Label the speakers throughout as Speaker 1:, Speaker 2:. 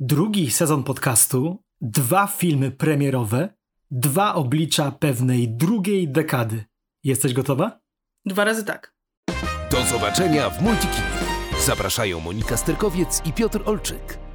Speaker 1: drugi sezon podcastu, dwa filmy premierowe, dwa oblicza pewnej drugiej dekady. Jesteś gotowa?
Speaker 2: Dwa razy tak.
Speaker 3: Do zobaczenia w Multikinie. Zapraszają Monika Sterkowiec i Piotr Olczyk.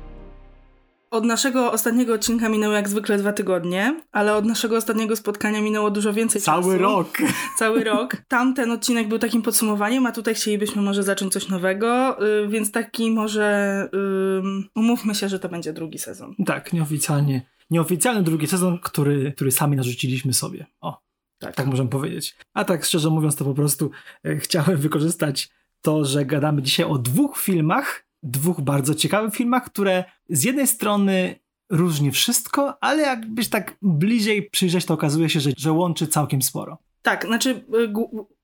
Speaker 2: Od naszego ostatniego odcinka minęło jak zwykle dwa tygodnie, ale od naszego ostatniego spotkania minęło dużo więcej
Speaker 1: Cały
Speaker 2: czasu.
Speaker 1: rok.
Speaker 2: Cały rok. Tamten odcinek był takim podsumowaniem, a tutaj chcielibyśmy może zacząć coś nowego, yy, więc taki może yy, umówmy się, że to będzie drugi sezon.
Speaker 1: Tak, nieoficjalnie. Nieoficjalny drugi sezon, który, który sami narzuciliśmy sobie. O,
Speaker 2: Tak.
Speaker 1: tak możemy powiedzieć. A tak szczerze mówiąc, to po prostu e, chciałem wykorzystać to, że gadamy dzisiaj o dwóch filmach, dwóch bardzo ciekawych filmach, które z jednej strony różni wszystko, ale jakbyś tak bliżej przyjrzeć, to okazuje się, że, że łączy całkiem sporo.
Speaker 2: Tak, znaczy y,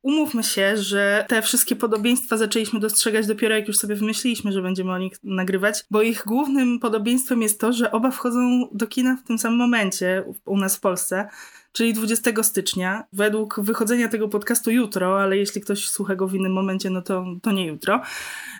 Speaker 2: umówmy się, że te wszystkie podobieństwa zaczęliśmy dostrzegać dopiero jak już sobie wymyśliliśmy, że będziemy o nich nagrywać, bo ich głównym podobieństwem jest to, że oba wchodzą do kina w tym samym momencie u- nas w Polsce, czyli 20 stycznia. Według wychodzenia tego podcastu jutro, ale jeśli ktoś słucha go w innym momencie, no to, to nie jutro.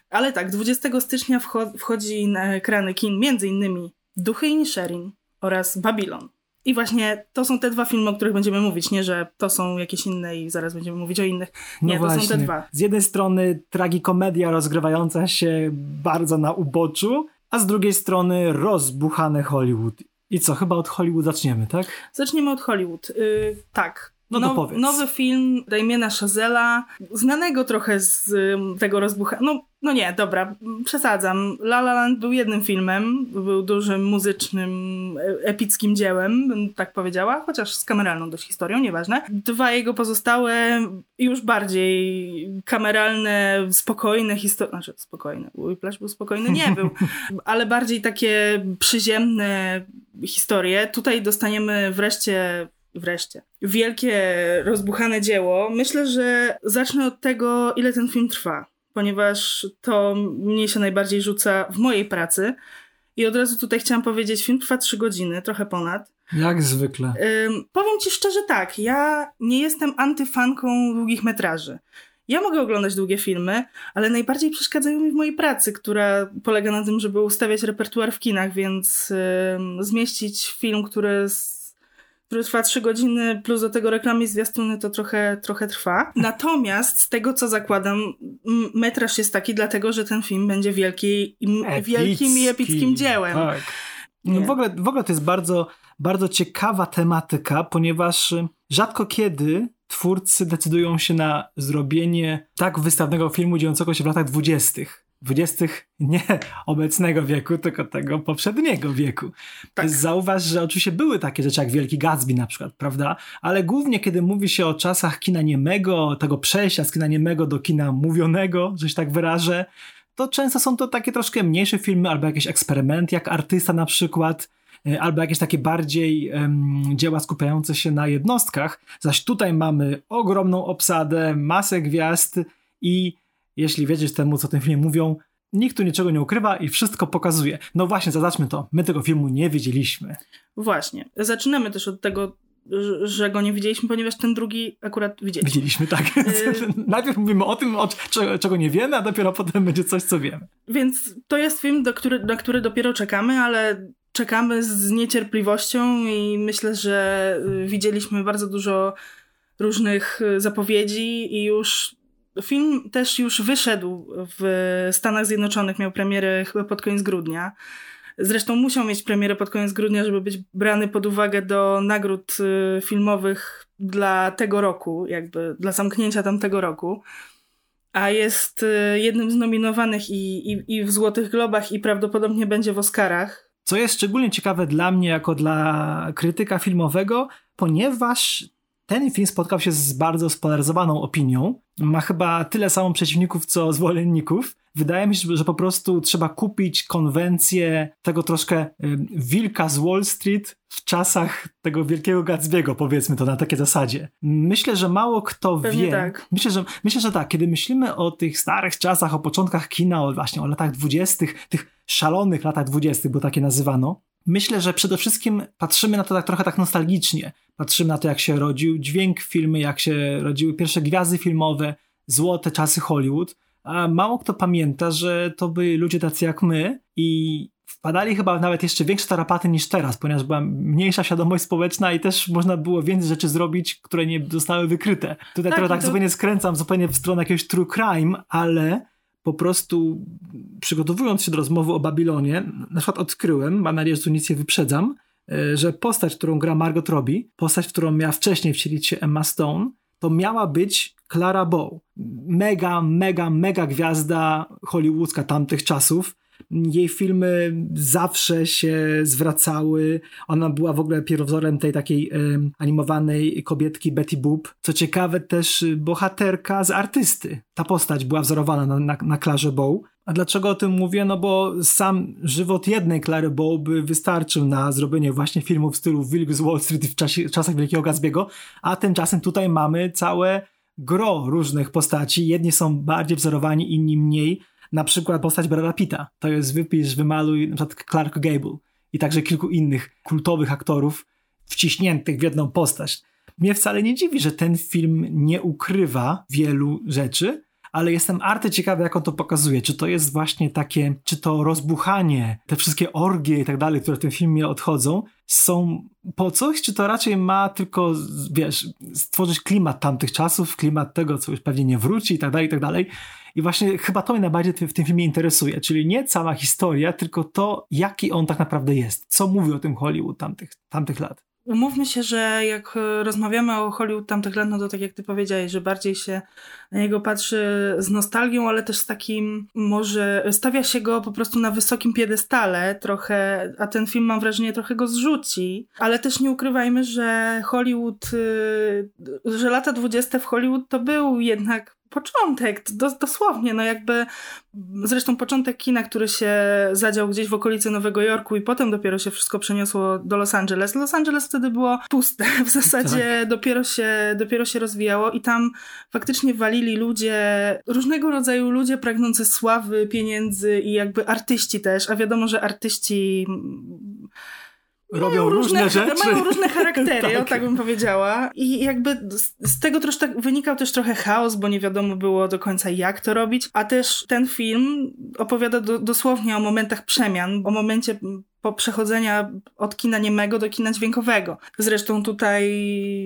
Speaker 2: Ale tak, 20 stycznia wcho- wchodzi na ekrany kin między innymi Duchy i Nisherin oraz Babylon. I właśnie to są te dwa filmy, o których będziemy mówić, nie że to są jakieś inne i zaraz będziemy mówić o innych. Nie, to są te dwa.
Speaker 1: Z jednej strony tragikomedia rozgrywająca się bardzo na uboczu, a z drugiej strony rozbuchane Hollywood. I co, chyba od Hollywood zaczniemy, tak?
Speaker 2: Zaczniemy od Hollywood. Yy, tak.
Speaker 1: No to powiedz.
Speaker 2: Nowy film Damiena Chazella, znanego trochę z ym, tego rozbucha... No, no nie, dobra, przesadzam. La La Land był jednym filmem, był dużym muzycznym, e- epickim dziełem, bym tak powiedziała, chociaż z kameralną dość historią, nieważne. Dwa jego pozostałe, już bardziej kameralne, spokojne historie, znaczy spokojne, Whiplash był spokojny? Nie był, ale bardziej takie przyziemne historie. Tutaj dostaniemy wreszcie wreszcie. Wielkie, rozbuchane dzieło. Myślę, że zacznę od tego, ile ten film trwa, ponieważ to mnie się najbardziej rzuca w mojej pracy. I od razu tutaj chciałam powiedzieć, film trwa trzy godziny, trochę ponad.
Speaker 1: Jak zwykle.
Speaker 2: Ym, powiem ci szczerze tak, ja nie jestem antyfanką długich metraży. Ja mogę oglądać długie filmy, ale najbardziej przeszkadzają mi w mojej pracy, która polega na tym, żeby ustawiać repertuar w kinach, więc ym, zmieścić film, który, który trwa trzy godziny, plus do tego reklamy i zwiastuny, to trochę, trochę trwa. Natomiast z tego, co zakładam, metraż jest taki dlatego, że ten film będzie wielki, wielkim i epickim dziełem.
Speaker 1: Tak. No, w, ogóle, w ogóle to jest bardzo, bardzo ciekawa tematyka, ponieważ y, rzadko kiedy twórcy decydują się na zrobienie tak wystawnego filmu dziejącego się w latach dwudziestych. Dwudziestych nie obecnego wieku, tylko tego poprzedniego wieku.
Speaker 2: Tak.
Speaker 1: Zauważ, że oczywiście były takie rzeczy jak Wielki Gatsby na przykład, prawda? Ale głównie kiedy mówi się o czasach kina niemego, tego przejścia z kina niemego do kina mówionego, że się tak wyrażę, to często są to takie troszkę mniejsze filmy, albo jakieś eksperymenty, jak artysta na przykład, e, albo jakieś takie bardziej em, dzieła skupiające się na jednostkach. Zaś tutaj mamy ogromną obsadę, masę gwiazd i jeśli wiedzieć temu, co w tym filmie mówią, nikt tu niczego nie ukrywa i wszystko pokazuje. No właśnie, zaznaczmy to, my tego filmu nie widzieliśmy.
Speaker 2: Właśnie. Zaczynamy też od tego, że- go nie widzieliśmy, ponieważ ten drugi akurat widzieliśmy.
Speaker 1: Widzieliśmy, tak.
Speaker 2: Y-
Speaker 1: Najpierw mówimy o tym, o, czego, czego nie wiemy, a dopiero potem będzie coś, co wiemy.
Speaker 2: Więc to jest film, do który, na który dopiero czekamy, ale czekamy z niecierpliwością i myślę, że widzieliśmy bardzo dużo różnych y, zapowiedzi i już film też już wyszedł w Stanach Zjednoczonych, miał premierę chyba pod koniec grudnia. Zresztą musiał mieć premierę pod koniec grudnia, żeby być brany pod uwagę do nagród y, filmowych dla tego roku, jakby dla zamknięcia tamtego roku. A jest y, jednym z nominowanych i, i, i w Złotych Globach, i prawdopodobnie będzie w Oscarach.
Speaker 1: Co jest szczególnie ciekawe dla mnie, jako dla krytyka filmowego, ponieważ ten film spotkał się z bardzo spolaryzowaną opinią. Ma chyba tyle samo przeciwników, co zwolenników. Wydaje mi się, że po prostu trzeba kupić konwencję tego troszkę wilka z Wall Street w czasach tego wielkiego Gatsby'ego, powiedzmy to na takiej zasadzie. Myślę, że mało kto
Speaker 2: Pewnie
Speaker 1: wie.
Speaker 2: tak.
Speaker 1: Myślę, że, myślę, że tak, kiedy myślimy o tych starych czasach, o początkach kina, o właśnie o latach dwudziestych, tych szalonych latach dwudziestych, bo takie nazywano, myślę, że przede wszystkim patrzymy na to tak trochę tak nostalgicznie. Patrzymy na to, jak się rodził dźwięk filmy, jak się rodziły pierwsze gwiazdy filmowe, złote czasy Hollywood, a mało kto pamięta, że to byli ludzie tacy jak my i wpadali chyba nawet jeszcze większe tarapaty niż teraz, ponieważ była mniejsza świadomość społeczna i też można było więcej rzeczy zrobić, które nie zostały wykryte. Tutaj tak, tak to... zupełnie skręcam zupełnie w stronę jakiegoś true crime, ale po prostu przygotowując się do rozmowy o Babilonie, na przykład odkryłem, mam nadzieję, że tu nic nie wyprzedzam, e, że postać, którą gra Margot Robbie, postać, którą miała wcześniej wcielić się Emma Stone, to miała być Clara Bow. Mega, mega, mega gwiazda hollywoodzka tamtych czasów. Jej filmy zawsze się zwracały. Ona była w ogóle pierwowzorem tej takiej um, animowanej kobietki Betty Boop. Co ciekawe, też bohaterka z artysty. Ta postać była wzorowana na, na, na Klarze Bow. A dlaczego o tym mówię? No bo sam żywot jednej Clary Bow by wystarczył na zrobienie właśnie filmów w stylu Wilk z Wall Street w czasie, czasach Wielkiego Gatsby'ego, a tymczasem tutaj mamy całe gro różnych postaci. Jedni są bardziej wzorowani, inni mniej. Na przykład postać Brada Pitta. To jest wypisz, wymaluj na przykład Clark Gable i także kilku innych kultowych aktorów wciśniętych w jedną postać. Mnie wcale nie dziwi, że ten film nie ukrywa wielu rzeczy, ale jestem arty ciekawy, jak on to pokazuje. Czy to jest właśnie takie, czy to rozbuchanie, te wszystkie orgie i tak dalej, które w tym filmie odchodzą, są po coś, czy to raczej ma tylko, wiesz, stworzyć klimat tamtych czasów, klimat tego, co już pewnie nie wróci i tak dalej, i tak dalej. I właśnie chyba to mnie najbardziej w tym filmie interesuje, czyli nie cała historia, tylko to, jaki on tak naprawdę jest. Co mówi o tym Hollywood tamtych, tamtych lat.
Speaker 2: Umówmy się, że jak e, rozmawiamy o Hollywood tamtych lat, no to tak jak ty powiedziałeś, że bardziej się na niego patrzy z nostalgią, ale też z takim, może stawia się go po prostu na wysokim piedestale trochę, a ten film mam wrażenie trochę go zrzuci, ale też nie ukrywajmy, że Hollywood, e, że lata dwudzieste w Hollywood to był jednak początek, dosłownie, no jakby zresztą początek kina, który się zadział gdzieś w okolicy Nowego Jorku i potem dopiero się wszystko przeniosło do Los Angeles. Los Angeles wtedy było puste, w zasadzie tak. dopiero, się, dopiero się rozwijało i tam faktycznie walili ludzie, różnego rodzaju ludzie pragnący sławy, pieniędzy i jakby artyści też, a wiadomo, że artyści
Speaker 1: robią różne, różne, rzeczy.
Speaker 2: Mają różne charaktery, tak. o tak bym powiedziała. I jakby z, z tego też tak wynikał też trochę chaos, bo nie wiadomo było do końca jak to robić. A też ten film opowiada do, dosłownie o momentach przemian, o momencie przechodzenia od kina niemego do kina dźwiękowego. Zresztą tutaj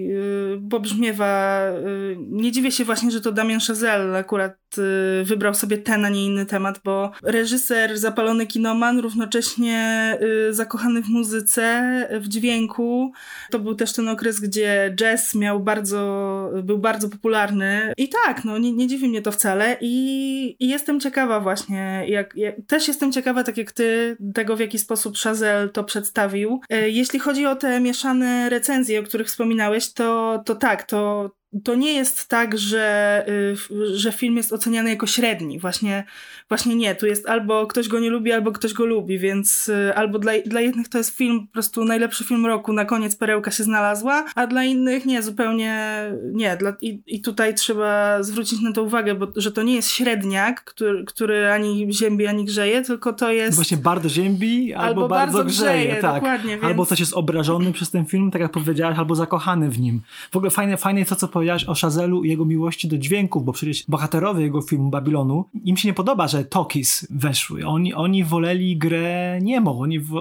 Speaker 2: yy, pobrzmiewa, yy, nie dziwię się właśnie, że to Damian Chazelle akurat yy, wybrał sobie ten, a nie inny temat, bo reżyser, zapalony kinoman, równocześnie yy, zakochany w muzyce, w dźwięku. To był też ten okres, gdzie jazz miał bardzo, był bardzo popularny. I tak, no nie, nie dziwi mnie to wcale i, i jestem ciekawa właśnie, jak, jak, też jestem ciekawa, tak jak ty, tego w jaki sposób Chazelle to przedstawił. E, jeśli chodzi o te mieszane recenzje, o których wspominałeś, to, to tak, to, to nie jest tak, że, y, że film jest oceniany jako średni. Właśnie, właśnie nie. Tu jest albo ktoś go nie lubi, albo ktoś go lubi, więc y, albo dla, dla jednych to jest film, po prostu najlepszy film roku, na koniec perełka się znalazła, a dla innych nie, zupełnie nie. Dla, i, I tutaj trzeba zwrócić na to uwagę, bo, że to nie jest średniak, który, który ani ziębi, ani grzeje, tylko to jest...
Speaker 1: Właśnie bardzo ziębi, albo, albo bardzo, bardzo grzeje. grzeje tak.
Speaker 2: Dokładnie, więc...
Speaker 1: Albo ktoś jest obrażony przez ten film, tak jak powiedziałaś, albo zakochany w nim. W ogóle fajne, fajne jest to, co o Chazelu i jego miłości do dźwięków, bo przecież bohaterowie jego filmu Babilonu, im się nie podoba, że Tokis weszły. Oni, oni woleli grę niemą. Oni w,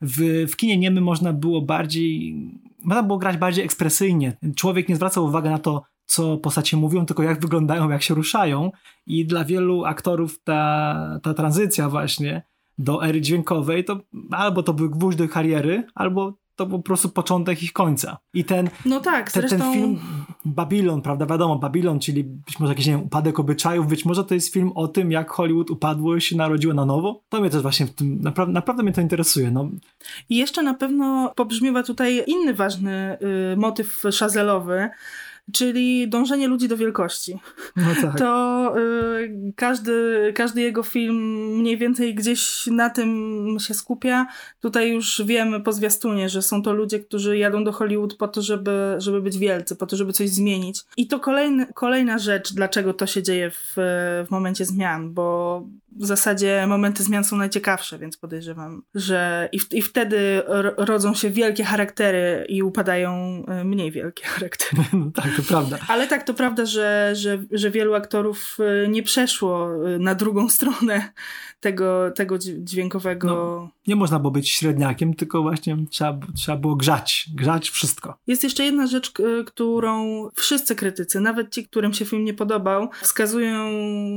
Speaker 1: w, w kinie niemy można było bardziej, można było grać bardziej ekspresyjnie. Człowiek nie zwracał uwagi na to, co postacie mówią, tylko jak wyglądają, jak się ruszają. I dla wielu aktorów ta, ta tranzycja właśnie do ery dźwiękowej, to albo to był gwóźdź do kariery, albo to po prostu początek ich końca. I ten,
Speaker 2: no tak,
Speaker 1: ten, zresztą... ten film Babylon, prawda, wiadomo, Babylon, czyli być może jakiś, nie wiem, upadek obyczajów, być może to jest film o tym, jak Hollywood upadło i się narodziło na nowo. To mnie też właśnie w tym, naprawdę, naprawdę mnie to interesuje. No.
Speaker 2: I jeszcze na pewno pobrzmiewa tutaj inny ważny y, motyw szazelowy, czyli dążenie ludzi do wielkości.
Speaker 1: No tak.
Speaker 2: To y, każdy, każdy jego film mniej więcej gdzieś na tym się skupia. Tutaj już wiemy po zwiastunie, że są to ludzie, którzy jadą do Hollywood po to, żeby, żeby być wielcy, po to, żeby coś zmienić. I to kolejny, kolejna rzecz, dlaczego to się dzieje w, w momencie zmian, bo w zasadzie momenty zmian są najciekawsze, więc podejrzewam, że i, w, i wtedy rodzą się wielkie charaktery i upadają e, mniej wielkie charaktery.
Speaker 1: No tak, to prawda.
Speaker 2: Ale tak, to prawda, że, że, że wielu aktorów e, nie przeszło e, na drugą stronę tego, tego dźwiękowego. No,
Speaker 1: nie można było być średniakiem, tylko właśnie trzeba, trzeba było grzać, grzać wszystko.
Speaker 2: Jest jeszcze jedna rzecz, którą wszyscy krytycy, nawet ci, którym się film nie podobał, wskazują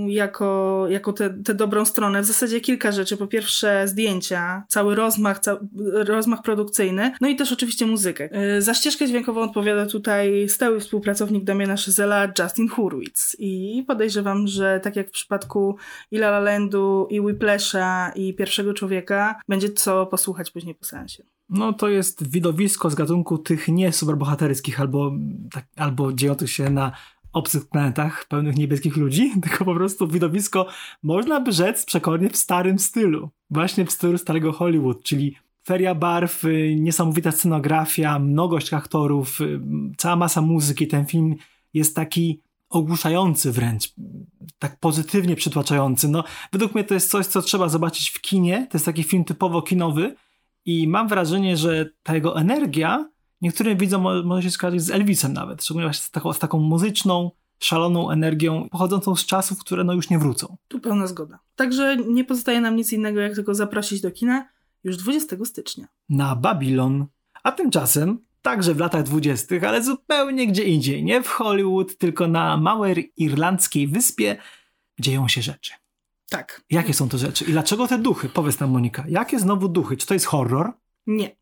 Speaker 2: jako, jako tę dobrą stronę. W zasadzie kilka rzeczy. Po pierwsze zdjęcia, cały rozmach, cały rozmach produkcyjny, no i też oczywiście muzykę. Y, za ścieżkę dźwiękową odpowiada tutaj stały współpracownik Damiana Szezela, Justin Hurwitz. I podejrzewam, że tak jak w przypadku i La Landu, i Whiplasha, i Pierwszego Człowieka, będzie co posłuchać później po sensie.
Speaker 1: No to jest widowisko z gatunku tych nie superbohaterskich albo, tak, albo dziejących się na obcych planetach pełnych niebieskich ludzi, tylko po prostu widowisko, można by rzec przekornie w starym stylu. Właśnie w stylu starego Hollywood, czyli feria barw, niesamowita scenografia, mnogość aktorów, y, cała masa muzyki. Ten film jest taki ogłuszający wręcz, tak pozytywnie przytłaczający. No, według mnie to jest coś, co trzeba zobaczyć w kinie. To jest taki film typowo kinowy i mam wrażenie, że ta jego energia niektórym widzom może się skojarzyć z Elvisem nawet, szczególnie właśnie z taką, z taką muzyczną, szaloną energią pochodzącą z czasów, które no już nie wrócą.
Speaker 2: Tu pełna zgoda. Także nie pozostaje nam nic innego, jak tylko zaprosić do kina już 20 stycznia.
Speaker 1: Na Babylon. A tymczasem, także w latach 20., ale zupełnie gdzie indziej, nie w Hollywood, tylko na małej irlandzkiej wyspie dzieją się rzeczy.
Speaker 2: Tak.
Speaker 1: Jakie są to rzeczy? I dlaczego te duchy? Powiedz nam, Monika. Jakie znowu duchy? Czy to jest horror?
Speaker 2: Nie.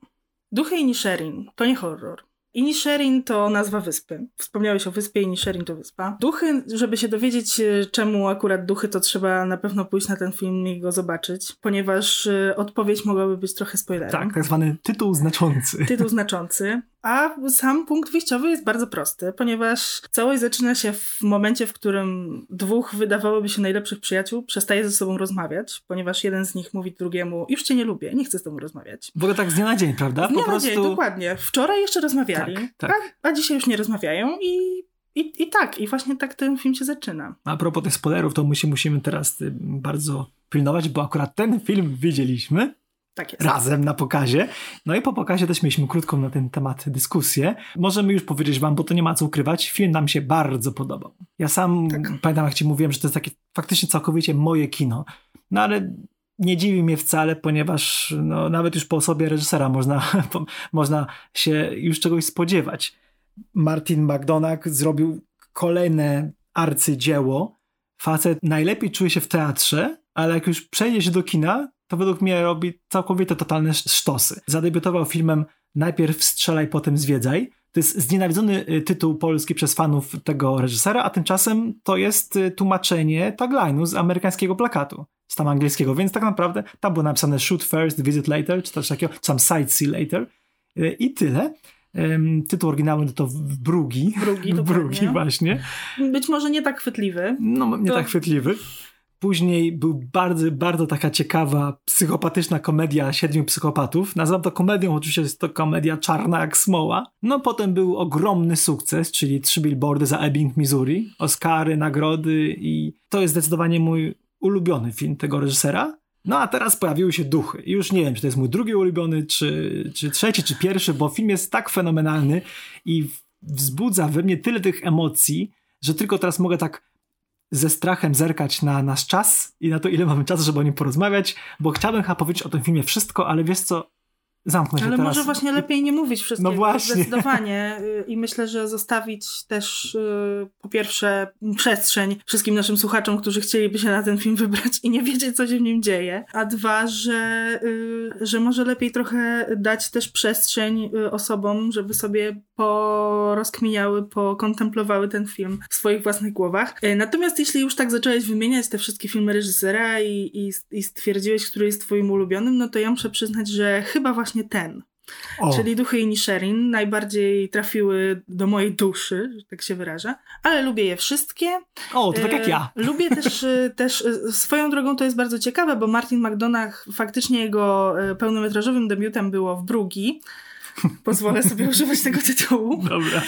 Speaker 2: Duchy Inisherin to nie horror. Inisherin to nazwa wyspy. Wspomniałeś o wyspie, Inisherin to wyspa. Duchy, żeby się dowiedzieć, e, czemu akurat duchy, to trzeba na pewno pójść na ten film i go zobaczyć, ponieważ e, odpowiedź mogłaby być trochę spoilerem.
Speaker 1: Tak, tak zwany tytuł znaczący.
Speaker 2: Tytuł znaczący. A sam punkt wyjściowy jest bardzo prosty, ponieważ całość zaczyna się w momencie, w którym dwóch wydawałoby się najlepszych przyjaciół przestaje ze sobą rozmawiać, ponieważ jeden z nich mówi drugiemu, już cię nie lubię, nie chcę z tobą rozmawiać.
Speaker 1: W ogóle tak z dnia na dzień, prawda?
Speaker 2: Z dnia po na prostu... dzień, dokładnie. Wczoraj jeszcze rozmawiali, tak, tak. A, a dzisiaj już nie rozmawiają i i, I tak, i właśnie tak ten film się zaczyna.
Speaker 1: A propos tych spoilerów, to my się musimy teraz y, bardzo pilnować, bo akurat ten film widzieliśmy
Speaker 2: tak
Speaker 1: razem na pokazie. No i po pokazie też mieliśmy krótką na ten temat dyskusję. Możemy już powiedzieć wam, bo to nie ma co ukrywać, film nam się bardzo podobał. Ja sam tak. pamiętam, jak ci mówiłem, że to jest takie faktycznie całkowicie moje kino. No ale nie dziwi mnie wcale, ponieważ no, nawet już po osobie reżysera można, można się już czegoś spodziewać. Martin McDonagh zrobił kolejne arcydzieło. Facet najlepiej czuje się w teatrze, ale jak już przejdzie się do kina, to według mnie robi całkowite, totalne sztosy. Zadebiutował filmem Najpierw strzelaj, potem zwiedzaj. To jest znienawidzony y, tytuł polski przez fanów tego reżysera, a tymczasem to jest y, tłumaczenie tagline'u z amerykańskiego plakatu, z tam angielskiego, więc tak naprawdę tam było napisane shoot first, visit later, czy też takiego, czy tam sightsee later y, i tyle. Tytuł oryginalny to w Brugi.
Speaker 2: Brugi,
Speaker 1: Brugi właśnie.
Speaker 2: Być może nie tak chwytliwy.
Speaker 1: No, nie to... tak chwytliwy. Później był bardzo, bardzo taka ciekawa, psychopatyczna komedia Siedmiu Psychopatów. Nazywam to komedią, oczywiście jest to komedia czarna jak smoła. No potem był ogromny sukces, czyli trzy billboardy za Ebbing, Missouri, Oscary, nagrody i to jest zdecydowanie mój ulubiony film tego reżysera. No a teraz pojawiły się duchy. I już nie wiem, czy to jest mój drugi ulubiony, czy, czy trzeci, czy pierwszy, bo film jest tak fenomenalny i wzbudza we mnie tyle tych emocji, że tylko teraz mogę tak ze strachem zerkać na nasz czas i na to, ile mamy czasu, żeby o nim porozmawiać, bo chciałbym chyba powiedzieć o tym filmie wszystko, ale wiesz co, zamknę się
Speaker 2: Ale
Speaker 1: teraz.
Speaker 2: może właśnie lepiej nie mówić wszystkiego. No właśnie. Zdecydowanie. I myślę, że zostawić też y, po pierwsze przestrzeń wszystkim naszym słuchaczom, którzy chcieliby się na ten film wybrać i nie wiedzieć, co się w nim dzieje. A dwa, że, y, że może lepiej trochę dać też przestrzeń y, osobom, żeby sobie porozkminiały, pokontemplowały ten film w swoich własnych głowach. Natomiast jeśli już tak zacząłeś wymieniać te wszystkie filmy reżysera i, i, i stwierdziłeś, który jest twoim ulubionym, no to ja muszę przyznać, że chyba właśnie ten. O. Czyli duchy Inisherin najbardziej trafiły do mojej duszy, że tak się wyrażę, ale lubię je wszystkie.
Speaker 1: O, to tak jak ja.
Speaker 2: E, lubię też, e, też e, swoją drogą to jest bardzo ciekawe, bo Martin McDonagh faktycznie jego pełnometrażowym debiutem było w Brugi, Pozwolę sobie używać tego tytułu.
Speaker 1: Dobra.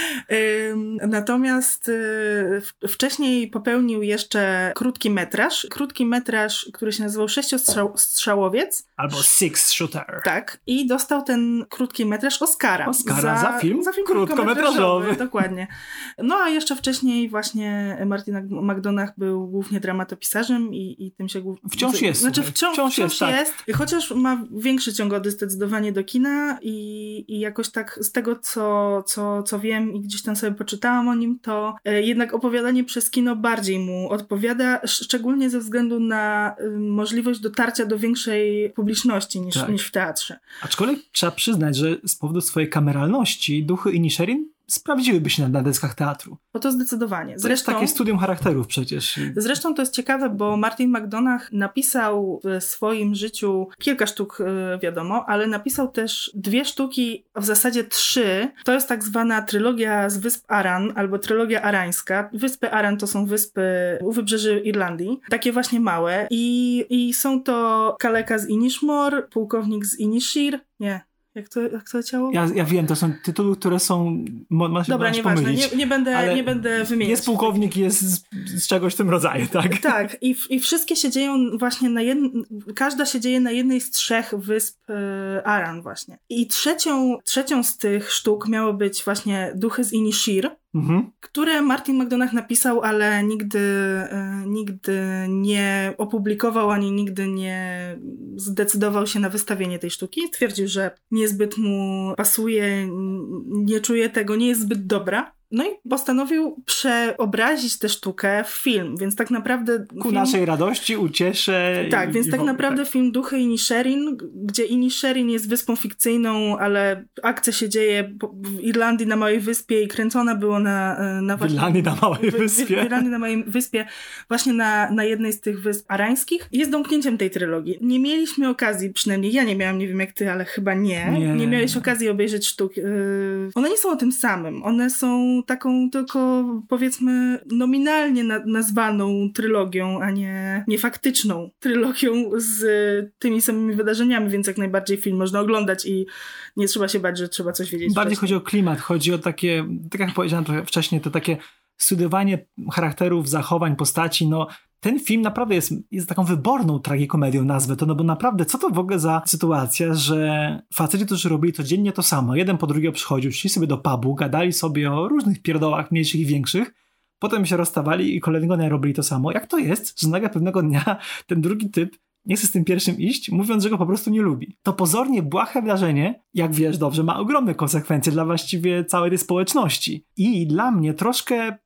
Speaker 2: Natomiast y, wcześniej popełnił jeszcze krótki metraż. Krótki metraż, który się nazywał Sześciostrzałowiec.
Speaker 1: Albo Six Shooter.
Speaker 2: Tak. I dostał ten krótki metraż Oscara.
Speaker 1: Oscara za, za film,
Speaker 2: za film
Speaker 1: krótkometrażowy.
Speaker 2: Dokładnie. No a jeszcze wcześniej właśnie Martin McDonagh był głównie dramatopisarzem i, i tym się głównie...
Speaker 1: Wciąż jest.
Speaker 2: Znaczy wciąż, wciąż, wciąż jest, jest tak. chociaż ma większy ciągody zdecydowanie do kina i, i jakoś tak z tego, co, co, co wiem i gdzieś tam sobie poczytałam o nim, to e, jednak opowiadanie przez kino bardziej mu odpowiada, szczególnie ze względu na możliwość dotarcia do większej publiczności niż, tak. niż w teatrze.
Speaker 1: Aczkolwiek trzeba przyznać, że z powodu swojej kameralności duchy Inisherin sprawdziłyby się na, na deskach teatru.
Speaker 2: Bo to zdecydowanie.
Speaker 1: Zresztą, to takie studium charakterów przecież.
Speaker 2: Zresztą to jest ciekawe, bo Martin McDonagh napisał w swoim życiu kilka sztuk, e, wiadomo, ale napisał też dwie sztuki, w zasadzie trzy. To jest tak zwana trylogia z Wysp Aran, albo trylogia arańska. Wyspy Aran to są wyspy u wybrzeży Irlandii, takie właśnie małe. I, i są to Kaleka z Inishmore, pułkownik z Inishir, nie, jak to, jak to ciało?
Speaker 1: Ja, ja wiem, to są tytuły, które są. Mo,
Speaker 2: Dobra, nieważne, nie, nie, będę, nie będę wymieniać.
Speaker 1: Jest pułkownik, jest z, z, czegoś w tym rodzaju, tak?
Speaker 2: Tak, i, i wszystkie się dzieją właśnie na jednej. Każda się dzieje na jednej z trzech wysp e, Aran, właśnie. I trzecią, trzecią z tych sztuk miało być właśnie Duchy z Inishir mhm. które Martin McDonagh napisał, ale nigdy, e, nigdy nie opublikował, ani nigdy nie zdecydował się na wystawienie tej sztuki. Twierdził, że niezbyt mu pasuje, nie czuje tego, nie jest zbyt dobra. No i postanowił przeobrazić tę sztukę w film, więc tak naprawdę...
Speaker 1: Ku
Speaker 2: film...
Speaker 1: naszej radości, ucieszę.
Speaker 2: Tak,
Speaker 1: i,
Speaker 2: więc
Speaker 1: i
Speaker 2: tak naprawdę tak. film Duchy Inisherin, gdzie Inisherin jest wyspą fikcyjną, ale akcja się dzieje w Irlandii na małej wyspie i kręcona było na...
Speaker 1: E, na w Irlandii na małej wyspie.
Speaker 2: W, Irlandii na małej wyspie, właśnie na, na jednej z tych wysp arańskich. Jest domknięciem tej trylogii. Nie mieliśmy okazji, przynajmniej ja nie miałam, nie wiem jak ty, ale chyba nie. Nie, nie miałeś okazji obejrzeć sztuk. Yy... One nie są o tym samym. One są taką tylko powiedzmy nominalnie na, nazwaną trylogią, a nie, nie faktyczną trylogią z tymi samymi wydarzeniami, więc jak najbardziej film można oglądać i nie trzeba się bać, że trzeba coś wiedzieć.
Speaker 1: Bardziej wcześniej. chodzi o klimat, chodzi o takie, tak jak powiedziałem trochę wcześniej, to takie studiowanie charakterów, zachowań, postaci, no ten film naprawdę jest, jest taką wyborną tragikomedią, nazwę to, no bo naprawdę, co to w ogóle za sytuacja, że faceci, którzy robili codziennie to samo, jeden po drugiego przychodził, szli sobie do pubu, gadali sobie o różnych pierdołach, mniejszych i większych, potem się rozstawali i kolejnego dnia robili to samo. Jak to jest, że nagle pewnego dnia ten drugi typ nie chce z tym pierwszym iść, mówiąc, że go po prostu nie lubi. To pozornie błahe wrażenie, jak wiesz dobrze, ma ogromne konsekwencje dla właściwie całej tej społeczności. I dla mnie troszkę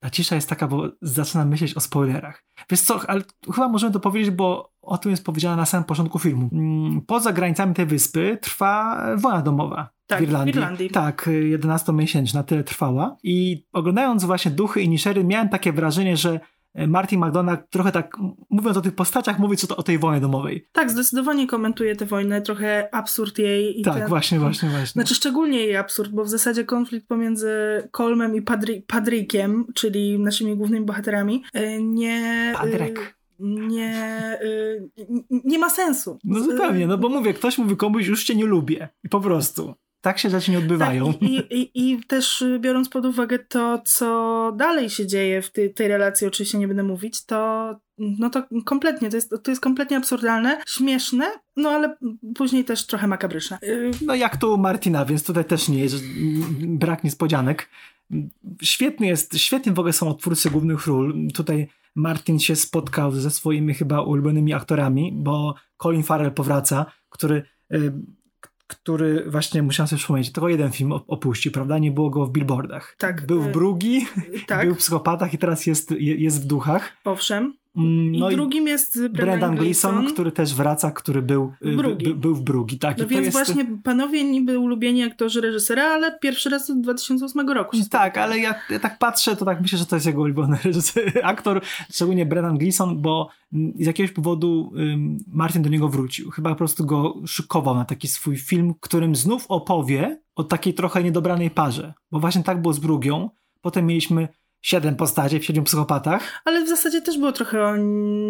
Speaker 1: ta cisza jest taka, bo zaczynam myśleć o spoilerach. Wiesz co, ale chyba możemy to powiedzieć, bo o tym jest powiedziane na samym początku filmu. Mm, poza granicami tej wyspy trwa wojna domowa.
Speaker 2: Tak,
Speaker 1: w Irlandii.
Speaker 2: w Irlandii.
Speaker 1: Tak, 11-miesięczna, tyle trwała. I oglądając właśnie Duchy i Niszery miałem takie wrażenie, że Martin McDonagh trochę tak, mówiąc o tych postaciach, mówi co to o tej wojnie domowej.
Speaker 2: Tak, zdecydowanie komentuje tę wojnę, trochę absurd jej.
Speaker 1: I tak, ten... właśnie, właśnie, właśnie.
Speaker 2: Znaczy szczególnie jej absurd, bo w zasadzie konflikt pomiędzy Colmem i Padri Padrikiem, czyli naszymi głównymi bohaterami, e, nie...
Speaker 1: Padrek
Speaker 2: nie, nie ma sensu.
Speaker 1: No zupełnie, no bo mówię, ktoś mówi komuś, już cię nie lubię. I po prostu. Tak się rzeczy nie odbywają.
Speaker 2: Tak, i, i, I też y, biorąc pod uwagę to, co dalej się dzieje w tej, tej relacji, oczywiście nie będę mówić, to no to kompletnie, to jest, to jest kompletnie absurdalne, śmieszne, no ale później też trochę makabryczne.
Speaker 1: Y, no jak tu Martina, więc tutaj też nie jest brak niespodzianek. Świetny jest, świetnie w ogóle są twórcy głównych ról. Tutaj Martin się spotkał ze swoimi chyba ulubionymi aktorami, bo Colin Farrell powraca, który y, który właśnie musiałem sobie przypomnieć, tylko jeden film opuścił, prawda? Nie było go w billboardach.
Speaker 2: Tak.
Speaker 1: Był w Brugi, tak. był w Psychopatach i teraz jest, jest w Duchach.
Speaker 2: Owszem. Mm, no I, drugim jest Brendan, Brendan Gleeson,
Speaker 1: Gleeson, który też wraca, który był,
Speaker 2: y, Brugi.
Speaker 1: był w Brugi. Tak.
Speaker 2: No więc jest... właśnie panowie niby ulubieni aktorzy reżysera, ale pierwszy raz od 2008 roku.
Speaker 1: tak, ale ja, ja, tak patrzę, to tak myślę, że to jest jego ulubiony reżyser, aktor, szczególnie Brendan Gleeson, bo z jakiegoś powodu Martin do niego wrócił. Chyba po prostu go szykował na taki swój film, którym znów opowie o takiej trochę niedobranej parze. Bo właśnie tak było z Brugią. Potem mieliśmy siedem postaci w siedmiu psychopatach.
Speaker 2: Ale w zasadzie też było trochę o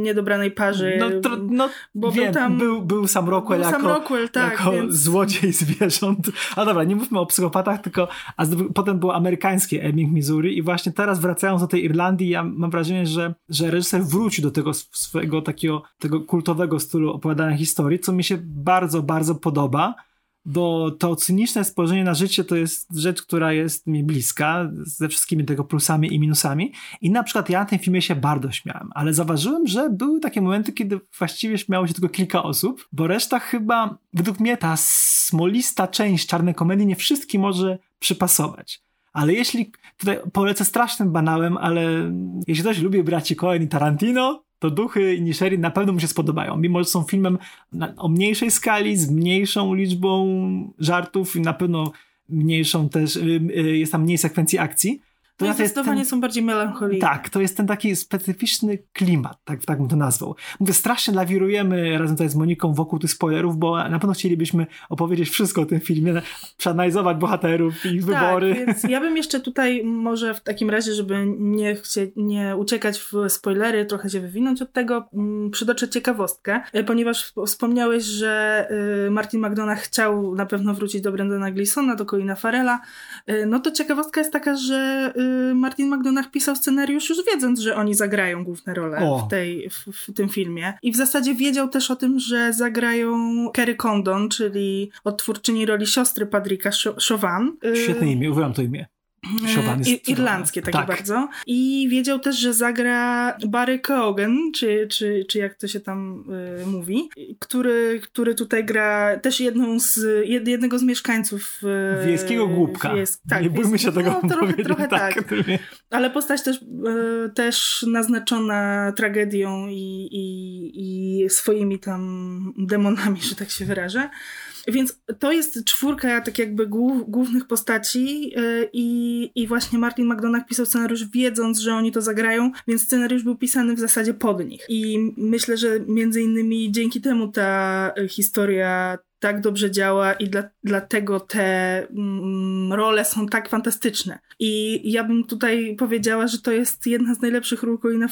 Speaker 2: niedobranej parze.
Speaker 1: No, tro, no
Speaker 2: bo
Speaker 1: wiem,
Speaker 2: był tam...
Speaker 1: Był, był sam Rockwell
Speaker 2: był
Speaker 1: jako,
Speaker 2: sam Rockwell, tak,
Speaker 1: jako
Speaker 2: więc...
Speaker 1: złodziej zwierząt. A dobra, nie mówmy o psychopatach, tylko a potem było amerykańskie Ebbing, Missouri i właśnie teraz wracając do tej Irlandii, ja mam wrażenie, że, że reżyser wrócił do tego swojego takiego tego kultowego stylu opowiadania historii, co mi się bardzo, bardzo podoba bo to cyniczne spojrzenie na życie to jest rzecz, która jest mi bliska, ze wszystkimi tego plusami i minusami. I na przykład ja na tym filmie się bardzo śmiałem, ale zauważyłem, że były takie momenty, kiedy właściwie śmiało się tylko kilka osób, bo reszta chyba, według mnie ta smolista część czarnej komedii nie wszystkim może przypasować. Ale jeśli, tutaj polecę strasznym banałem, ale jeśli ktoś lubi braci Coen i Tarantino, to duchy Nisheri na pewno mu się spodobają, mimo że są filmem na, o mniejszej skali, z mniejszą liczbą żartów i na pewno mniejszą też, y, y, jest tam mniej sekwencji akcji,
Speaker 2: to no zdecydowanie ten, są bardziej melancholijne.
Speaker 1: Tak, to jest ten taki specyficzny klimat, tak, tak bym to nazwał. Mówię, strasznie lawirujemy razem tutaj z Moniką wokół tych spoilerów, bo na pewno chcielibyśmy opowiedzieć wszystko o tym filmie, przeanalizować bohaterów i ich tak, wybory.
Speaker 2: więc ja bym jeszcze tutaj może w takim razie, żeby nie, chcie, nie uciekać w spoilery, trochę się wywinąć od tego, mm, przytoczę ciekawostkę, e, ponieważ wspomniałeś, że e, Martin McDonagh chciał na pewno wrócić do Brendana Gleesona, do Colina Farela, e, no to ciekawostka jest taka, że Martin McDonagh pisał scenariusz już wiedząc, że oni zagrają główne role w, tej, w, w, tym filmie. I w zasadzie wiedział też o tym, że zagrają Kerry Condon, czyli odtwórczyni roli siostry Padrika Chauvin.
Speaker 1: Świetne imię, uwielbiam to imię.
Speaker 2: I, irlandzkie takie tak. bardzo. I wiedział też, że zagra Barry Cogan, czy, czy, czy jak to się tam y, mówi, który, który tutaj gra też jedną z, jed, jednego z mieszkańców
Speaker 1: y, Wiejskiego Głupka. Wiejsk, tak, Nie bójmy się tego no,
Speaker 2: trochę, trochę tak. tak. Ale postać też, y, też naznaczona tragedią i, i, i swoimi tam demonami, że tak się wyrażę. Więc to jest czwórka tak jakby głównych postaci yy, i właśnie Martin McDonagh pisał scenariusz wiedząc, że oni to zagrają, więc scenariusz był pisany w zasadzie pod nich. I myślę, że między innymi dzięki temu ta historia tak dobrze działa i dla, dlatego te mm, role są tak fantastyczne. I ja bym tutaj powiedziała, że to jest jedna z najlepszych ról Colina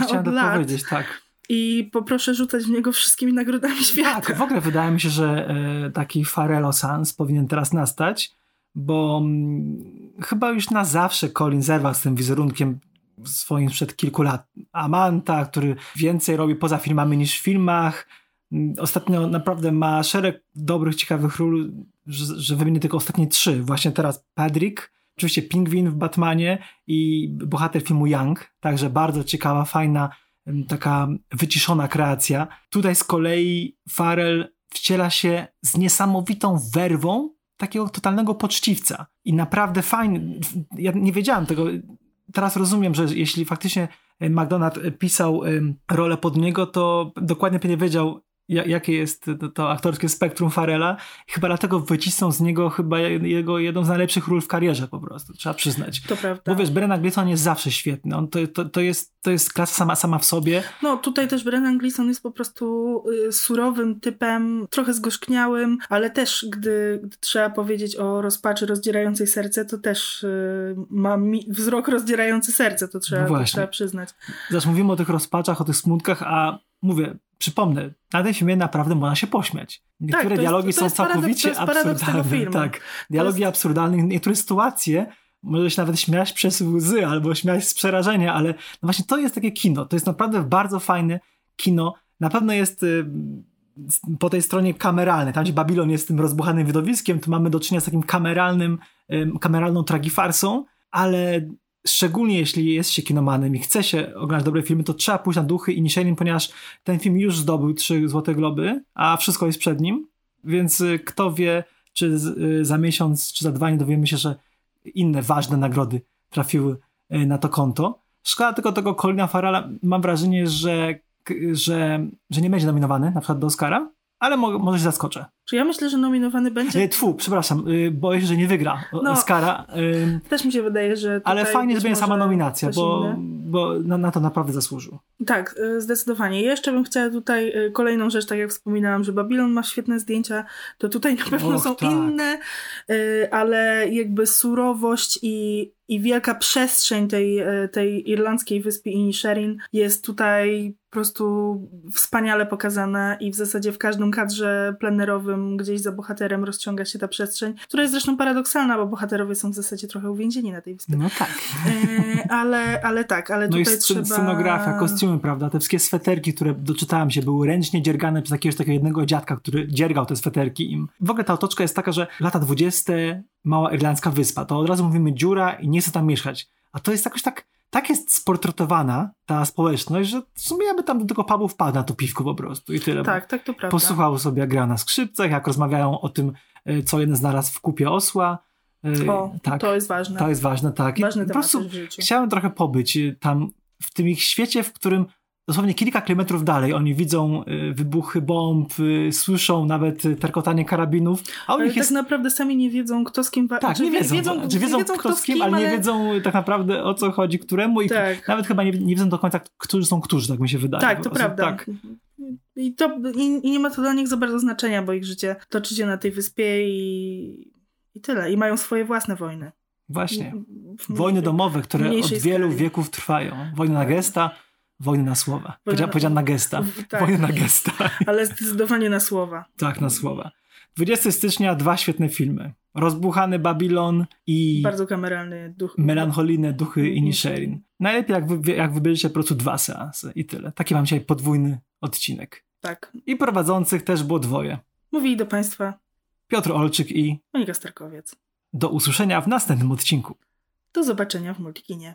Speaker 1: chciałem
Speaker 2: to lat.
Speaker 1: powiedzieć, tak
Speaker 2: i poproszę rzucać w niego wszystkimi nagrodami świata.
Speaker 1: Tak, w ogóle wydaje mi się, że e, taki Farelo Sans powinien teraz nastać, bo mm, chyba już na zawsze Colin zerwał z tym wizerunkiem swoim sprzed kilku lat. Amanta, który więcej robi poza filmami niż w filmach. Mm, ostatnio naprawdę ma szereg dobrych, ciekawych ról, że, że wymienię tylko ostatnie trzy. Właśnie teraz Patrick, oczywiście Pingwin w Batmanie i bohater filmu Young, także bardzo ciekawa, fajna taka wyciszona kreacja. Tutaj z kolei Farel wciela się z niesamowitą werwą takiego totalnego poczciwca. I naprawdę fajny. Ja nie wiedziałem tego. Teraz rozumiem, że jeśli faktycznie McDonald pisał rolę pod niego, to dokładnie nie wiedział, jakie jest to, to, aktorskie spektrum Farela. Chyba dlatego wycisnął z niego chyba jego jedną z najlepszych ról w karierze po prostu, trzeba przyznać.
Speaker 2: To prawda.
Speaker 1: Bo wiesz, Brennan Gleeson jest zawsze świetny. On to, to, to, jest, to jest klasa sama, sama w sobie.
Speaker 2: No tutaj też Brennan Gleeson jest po prostu y, surowym typem, trochę zgorzkniałym, ale też gdy, gdy trzeba powiedzieć o rozpaczy rozdzierającej serce, to też y, ma wzrok rozdzierający serce, to trzeba, no to trzeba przyznać.
Speaker 1: Zresztą mówimy o tych rozpaczach, o tych smutkach, a mówię, przypomnę, na tym filmie naprawdę można się pośmiać. Niektóre tak, dialogi jest, są całkowicie absurdalne. Tak, dialogi jest... absurdalne, niektóre sytuacje może się nawet śmiać przez łzy albo śmiać z przerażenia, ale no właśnie to jest takie kino. To jest naprawdę bardzo fajne kino. Na pewno jest y, po tej stronie kameralnej. Tam, gdzie Babilon jest tym rozbuchanym widowiskiem, to mamy do czynienia z takim kameralnym, kameralną tragifarsą, ale szczególnie jeśli jest się kinomanem i chce się oglądać dobre filmy, to trzeba pójść na duchy i Nisherin, ponieważ ten film już zdobył trzy Złote Globy, a wszystko jest przed nim, więc y, kto wie, czy y, za miesiąc, czy za dwa nie dowiemy się, że inne ważne nagrody trafiły y, na to konto. Szkoda tylko tego Colina Farrella, mam wrażenie, że, że, że nie będzie nominowany na przykład do Oscara, ale mo może się zaskoczę.
Speaker 2: Czy ja myślę, że nominowany będzie?
Speaker 1: Nie, tfu, przepraszam, y, boję się, że nie wygra
Speaker 2: No.
Speaker 1: Oscara.
Speaker 2: Też mi się wydaje, że.
Speaker 1: Ale fajnie, że będzie sama nominacja, bo,
Speaker 2: inny.
Speaker 1: bo na, na to naprawdę zasłużył.
Speaker 2: Tak, y, zdecydowanie. Jeszcze bym chciała tutaj y, kolejną rzecz, tak jak wspominałam, że Babylon ma świetne zdjęcia, to tutaj na pewno
Speaker 1: Och,
Speaker 2: są
Speaker 1: tak.
Speaker 2: inne, ale jakby surowość i, i wielka przestrzeń tej, tej irlandzkiej wyspy Inisherin jest tutaj po prostu wspaniale pokazana i w zasadzie w każdym kadrze plenerowym gdzieś za bohaterem rozciąga się ta przestrzeń, która jest zresztą paradoksalna, bo bohaterowie są w zasadzie trochę uwięzieni na tej wyspie.
Speaker 1: No tak.
Speaker 2: Y, ale, ale tak, ale
Speaker 1: No i
Speaker 2: tutaj
Speaker 1: sc-
Speaker 2: trzeba...
Speaker 1: scenografia, kostiumy, prawda? Te wszystkie sweterki, które doczytałem się, były ręcznie dziergane przez jakiegoś takiego jednego dziadka, który dziergał te sweterki im. W ogóle ta otoczka jest taka, że lata 20. mała irlandzka wyspa, to od razu mówimy dziura i nie chcę tam mieszkać. A to jest jakoś tak, tak jest sportretowana ta społeczność, że w sumie ja by tam do tego pubu wpadł na to piwko po prostu i tyle.
Speaker 2: Tak, tak, to prawda.
Speaker 1: Posłuchał sobie, jak gra na skrzypcach, jak rozmawiają o tym, y, co jeden znalazł w kupie osła. Y,
Speaker 2: O,
Speaker 1: tak,
Speaker 2: to jest ważne.
Speaker 1: to jest ważne, tak.
Speaker 2: Ważny
Speaker 1: po prostu chciałem trochę pobyć y, tam w tym ich świecie, w którym dosłownie kilka kilometrów dalej oni widzą y, wybuchy bomb, y, słyszą nawet y, terkotanie karabinów, a
Speaker 2: Ale
Speaker 1: nich
Speaker 2: tak
Speaker 1: jest...
Speaker 2: naprawdę sami nie wiedzą, kto z kim... wa-
Speaker 1: Tak,
Speaker 2: znaczy,
Speaker 1: nie wiedzą,
Speaker 2: wiedzą,
Speaker 1: znaczy wiedzą, kto, z kim, ale nie wiedzą tak naprawdę o co chodzi któremu i
Speaker 2: Tak.
Speaker 1: nawet chyba nie, nie wiedzą do końca, którzy są którzy, tak mi się wydaje.
Speaker 2: Tak, to prawda.
Speaker 1: Tak,
Speaker 2: I, to, i, I nie ma to dla nich za bardzo znaczenia, bo ich życie toczy się na tej wyspie i, i tyle. I mają swoje własne wojny.
Speaker 1: właśnie. Wojny domowe, które od wielu
Speaker 2: skali.
Speaker 1: wieków trwają. Wojny na gesta, wojny na słowa. Powiedzia,
Speaker 2: na-
Speaker 1: powiedziałem na gesta.
Speaker 2: tak.
Speaker 1: Wojny na gesta.
Speaker 2: Ale zdecydowanie na słowa.
Speaker 1: Tak, na słowa. 20 stycznia dwa świetne filmy. Rozbuchany Babilon i
Speaker 2: Bardzo kameralny duch.
Speaker 1: Melancholijne duchy Inisherin. Najlepiej jak, wy, jak wybierzecie po prostu dwa seanse i tyle. Taki mam dzisiaj podwójny odcinek.
Speaker 2: Tak.
Speaker 1: I prowadzących też było dwoje.
Speaker 2: Mówili do Państwa
Speaker 1: Piotr Olczyk i
Speaker 2: Monika Starkowiec.
Speaker 1: do usłyszenia w następnym odcinku.
Speaker 2: Do zobaczenia w Multikinie.